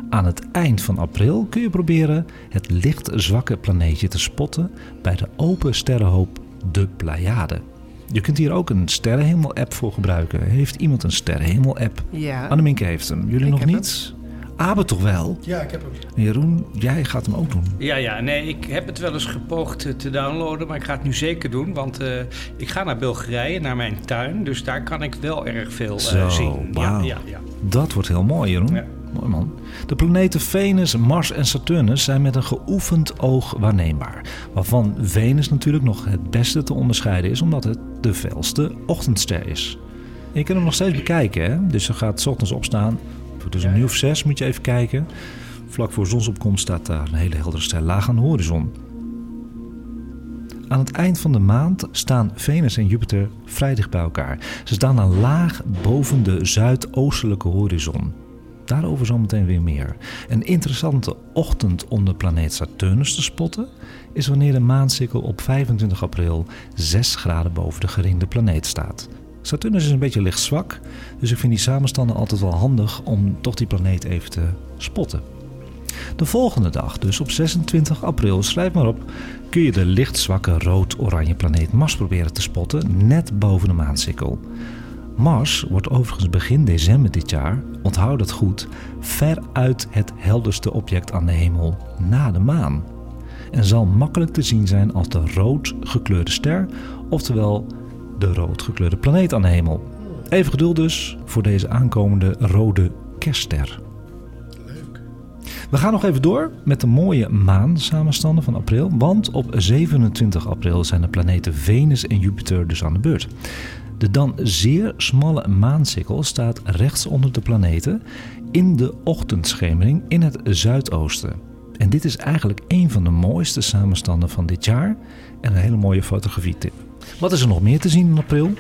A: Aan het eind van april kun je proberen het licht zwakke planeetje te spotten bij de open sterrenhoop de Pleiade. Je kunt hier ook een sterrenhemel-app voor gebruiken. Heeft iemand een sterrenhemel-app?
D: Ja.
A: Anneminke heeft hem. Jullie
D: Ik
A: nog
D: heb
A: niet? Abe toch wel?
C: Ja, ik heb hem.
A: En Jeroen, jij gaat hem ook doen.
B: Ja, ja, nee, ik heb het wel eens gepoogd eh, te downloaden, maar ik ga het nu zeker doen. Want eh, ik ga naar Bulgarije, naar mijn tuin. Dus daar kan ik wel erg veel eh,
A: Zo,
B: zien.
A: wauw.
B: Ja, ja, ja.
A: Dat wordt heel mooi, Jeroen.
B: Ja.
A: Mooi man. De planeten Venus, Mars en Saturnus zijn met een geoefend oog waarneembaar. Waarvan Venus natuurlijk nog het beste te onderscheiden is, omdat het de felste ochtendster is. Je kunt hem nog steeds bekijken, hè? dus ze gaat 's ochtends opstaan. Dus een uur of zes moet je even kijken. Vlak voor zonsopkomst staat daar een hele heldere ster laag aan de horizon. Aan het eind van de maand staan Venus en Jupiter vrij dicht bij elkaar. Ze staan dan laag boven de zuidoostelijke horizon. Daarover zometeen weer meer. Een interessante ochtend om de planeet Saturnus te spotten is wanneer de maansikkel op 25 april 6 graden boven de geringde planeet staat. Saturnus is een beetje licht zwak, dus ik vind die samenstanden altijd wel handig om toch die planeet even te spotten. De volgende dag, dus op 26 april, schrijf maar op, kun je de lichtzwakke rood-oranje planeet Mars proberen te spotten net boven de maansikkel. Mars wordt overigens begin december dit jaar, onthoud dat goed, veruit het helderste object aan de hemel na de maan. En zal makkelijk te zien zijn als de rood gekleurde ster, oftewel de rood gekleurde planeet aan de hemel. Even geduld dus voor deze aankomende rode kerstster. We gaan nog even door met de mooie maansamenstanden van april. Want op 27 april zijn de planeten Venus en Jupiter dus aan de beurt. De dan zeer smalle maansikkel staat rechts onder de planeten in de ochtendschemering in het zuidoosten. En dit is eigenlijk een van de mooiste samenstanden van dit jaar en een hele mooie fotografietip. Wat is er nog meer te zien in april?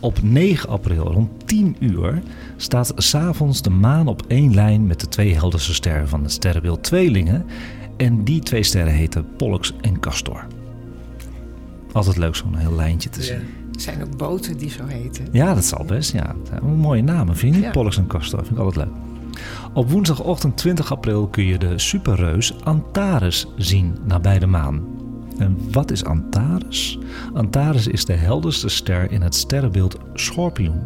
A: Op 9 april rond 10 uur staat s'avonds de maan op één lijn met de twee helderste sterren van het sterrenbeeld Tweelingen. En die twee sterren heten Pollux en Castor. Altijd leuk zo'n heel lijntje te zien.
D: Er zijn ook boten die zo heten.
A: Ja, dat zal best. Ja. Zijn mooie namen, vind je niet?
D: Ja.
A: Pollux en Castor, vind ik altijd leuk. Op woensdagochtend 20 april kun je de superreus Antares zien nabij de maan. En wat is Antares? Antares is de helderste ster in het sterrenbeeld Scorpion.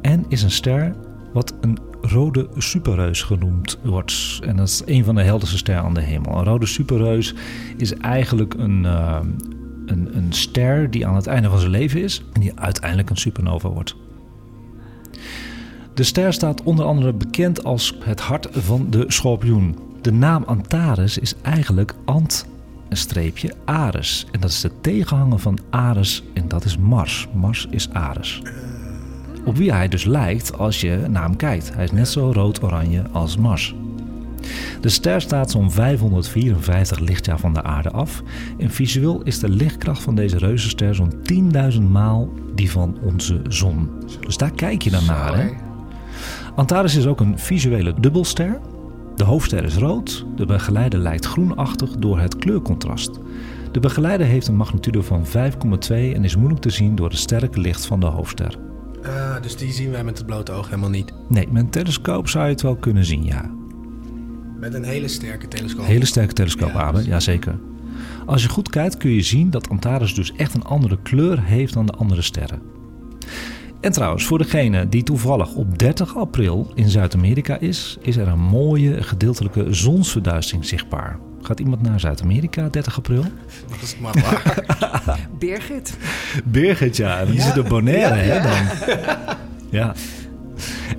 A: En is een ster wat een rode superreus genoemd wordt. En dat is een van de helderste sterren aan de hemel. Een rode superreus is eigenlijk een, eh, een, ster die aan het einde van zijn leven is en die uiteindelijk een supernova wordt. De ster staat onder andere bekend als het hart van de schorpioen. De naam Antares is eigenlijk Ant een streepje Ares. En dat is de tegenhanger van Ares en dat is Mars. Mars is Ares. Op wie hij dus lijkt als je naar hem kijkt. Hij is net zo rood-oranje als Mars. De ster staat zo'n 554 lichtjaar van de aarde af. En visueel is de lichtkracht van deze reuzenster zo'n 10.000 maal die van onze zon. Dus daar kijk je dan naar. Hè? Antares is ook een visuele dubbelster. De hoofdster is rood, de begeleider lijkt groenachtig door het kleurcontrast. De begeleider heeft een magnitude van 5,2 en is moeilijk te zien door het sterke licht van de hoofdster.
C: Ah, dus die zien wij met het blote oog helemaal niet.
A: Nee, met een telescoop zou je het wel kunnen zien, ja.
C: Met een hele sterke telescoop.
A: Hele sterke telescoop,
C: Ja,
A: Abe, jazeker. Als je goed kijkt kun je zien dat Antares dus echt een andere kleur heeft dan de andere sterren. En trouwens, voor degene die toevallig op 30 april in Zuid-Amerika is, is er een mooie gedeeltelijke zonsverduistering zichtbaar. Gaat iemand naar Zuid-Amerika 30 april?
C: Dat is maar waar.
D: Birgit.
A: Birgit, ja. Die zit op Bonaire, hè, dan. Ja.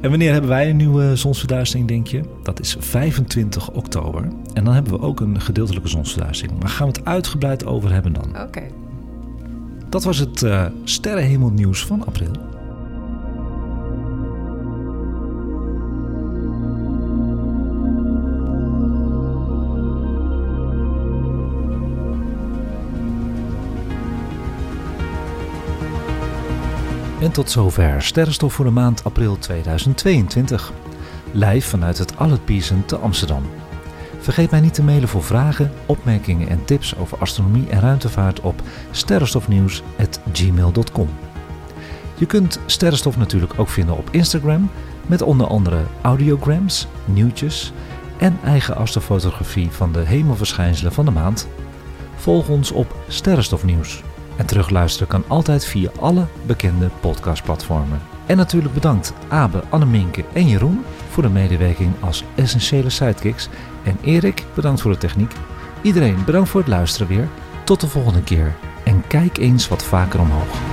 A: En wanneer hebben wij een nieuwe zonsverduistering, denk je? Dat is 25 oktober. En dan hebben we ook een gedeeltelijke zonsverduistering. Maar gaan we het uitgebreid over hebben dan.
D: Oké.
A: Dat was het eh sterrenhemelnieuws van april. En tot zover Sterrenstof voor de maand april 2022. Live vanuit het Pierson te Amsterdam. Vergeet mij niet te mailen voor vragen, opmerkingen en tips over astronomie en ruimtevaart op sterrenstofnieuws.gmail.com. Je kunt Sterrenstof natuurlijk ook vinden op Instagram met onder andere audiograms, nieuwtjes en eigen astrofotografie van de hemelverschijnselen van de maand. Volg ons op Sterrenstofnieuws. En terugluisteren kan altijd via alle bekende podcastplatformen. En natuurlijk bedankt Abe, Anneminke en Jeroen voor de medewerking als essentiële sidekicks. En Erik, bedankt voor de techniek. Iedereen bedankt voor het luisteren weer. Tot de volgende keer. En kijk eens wat vaker omhoog.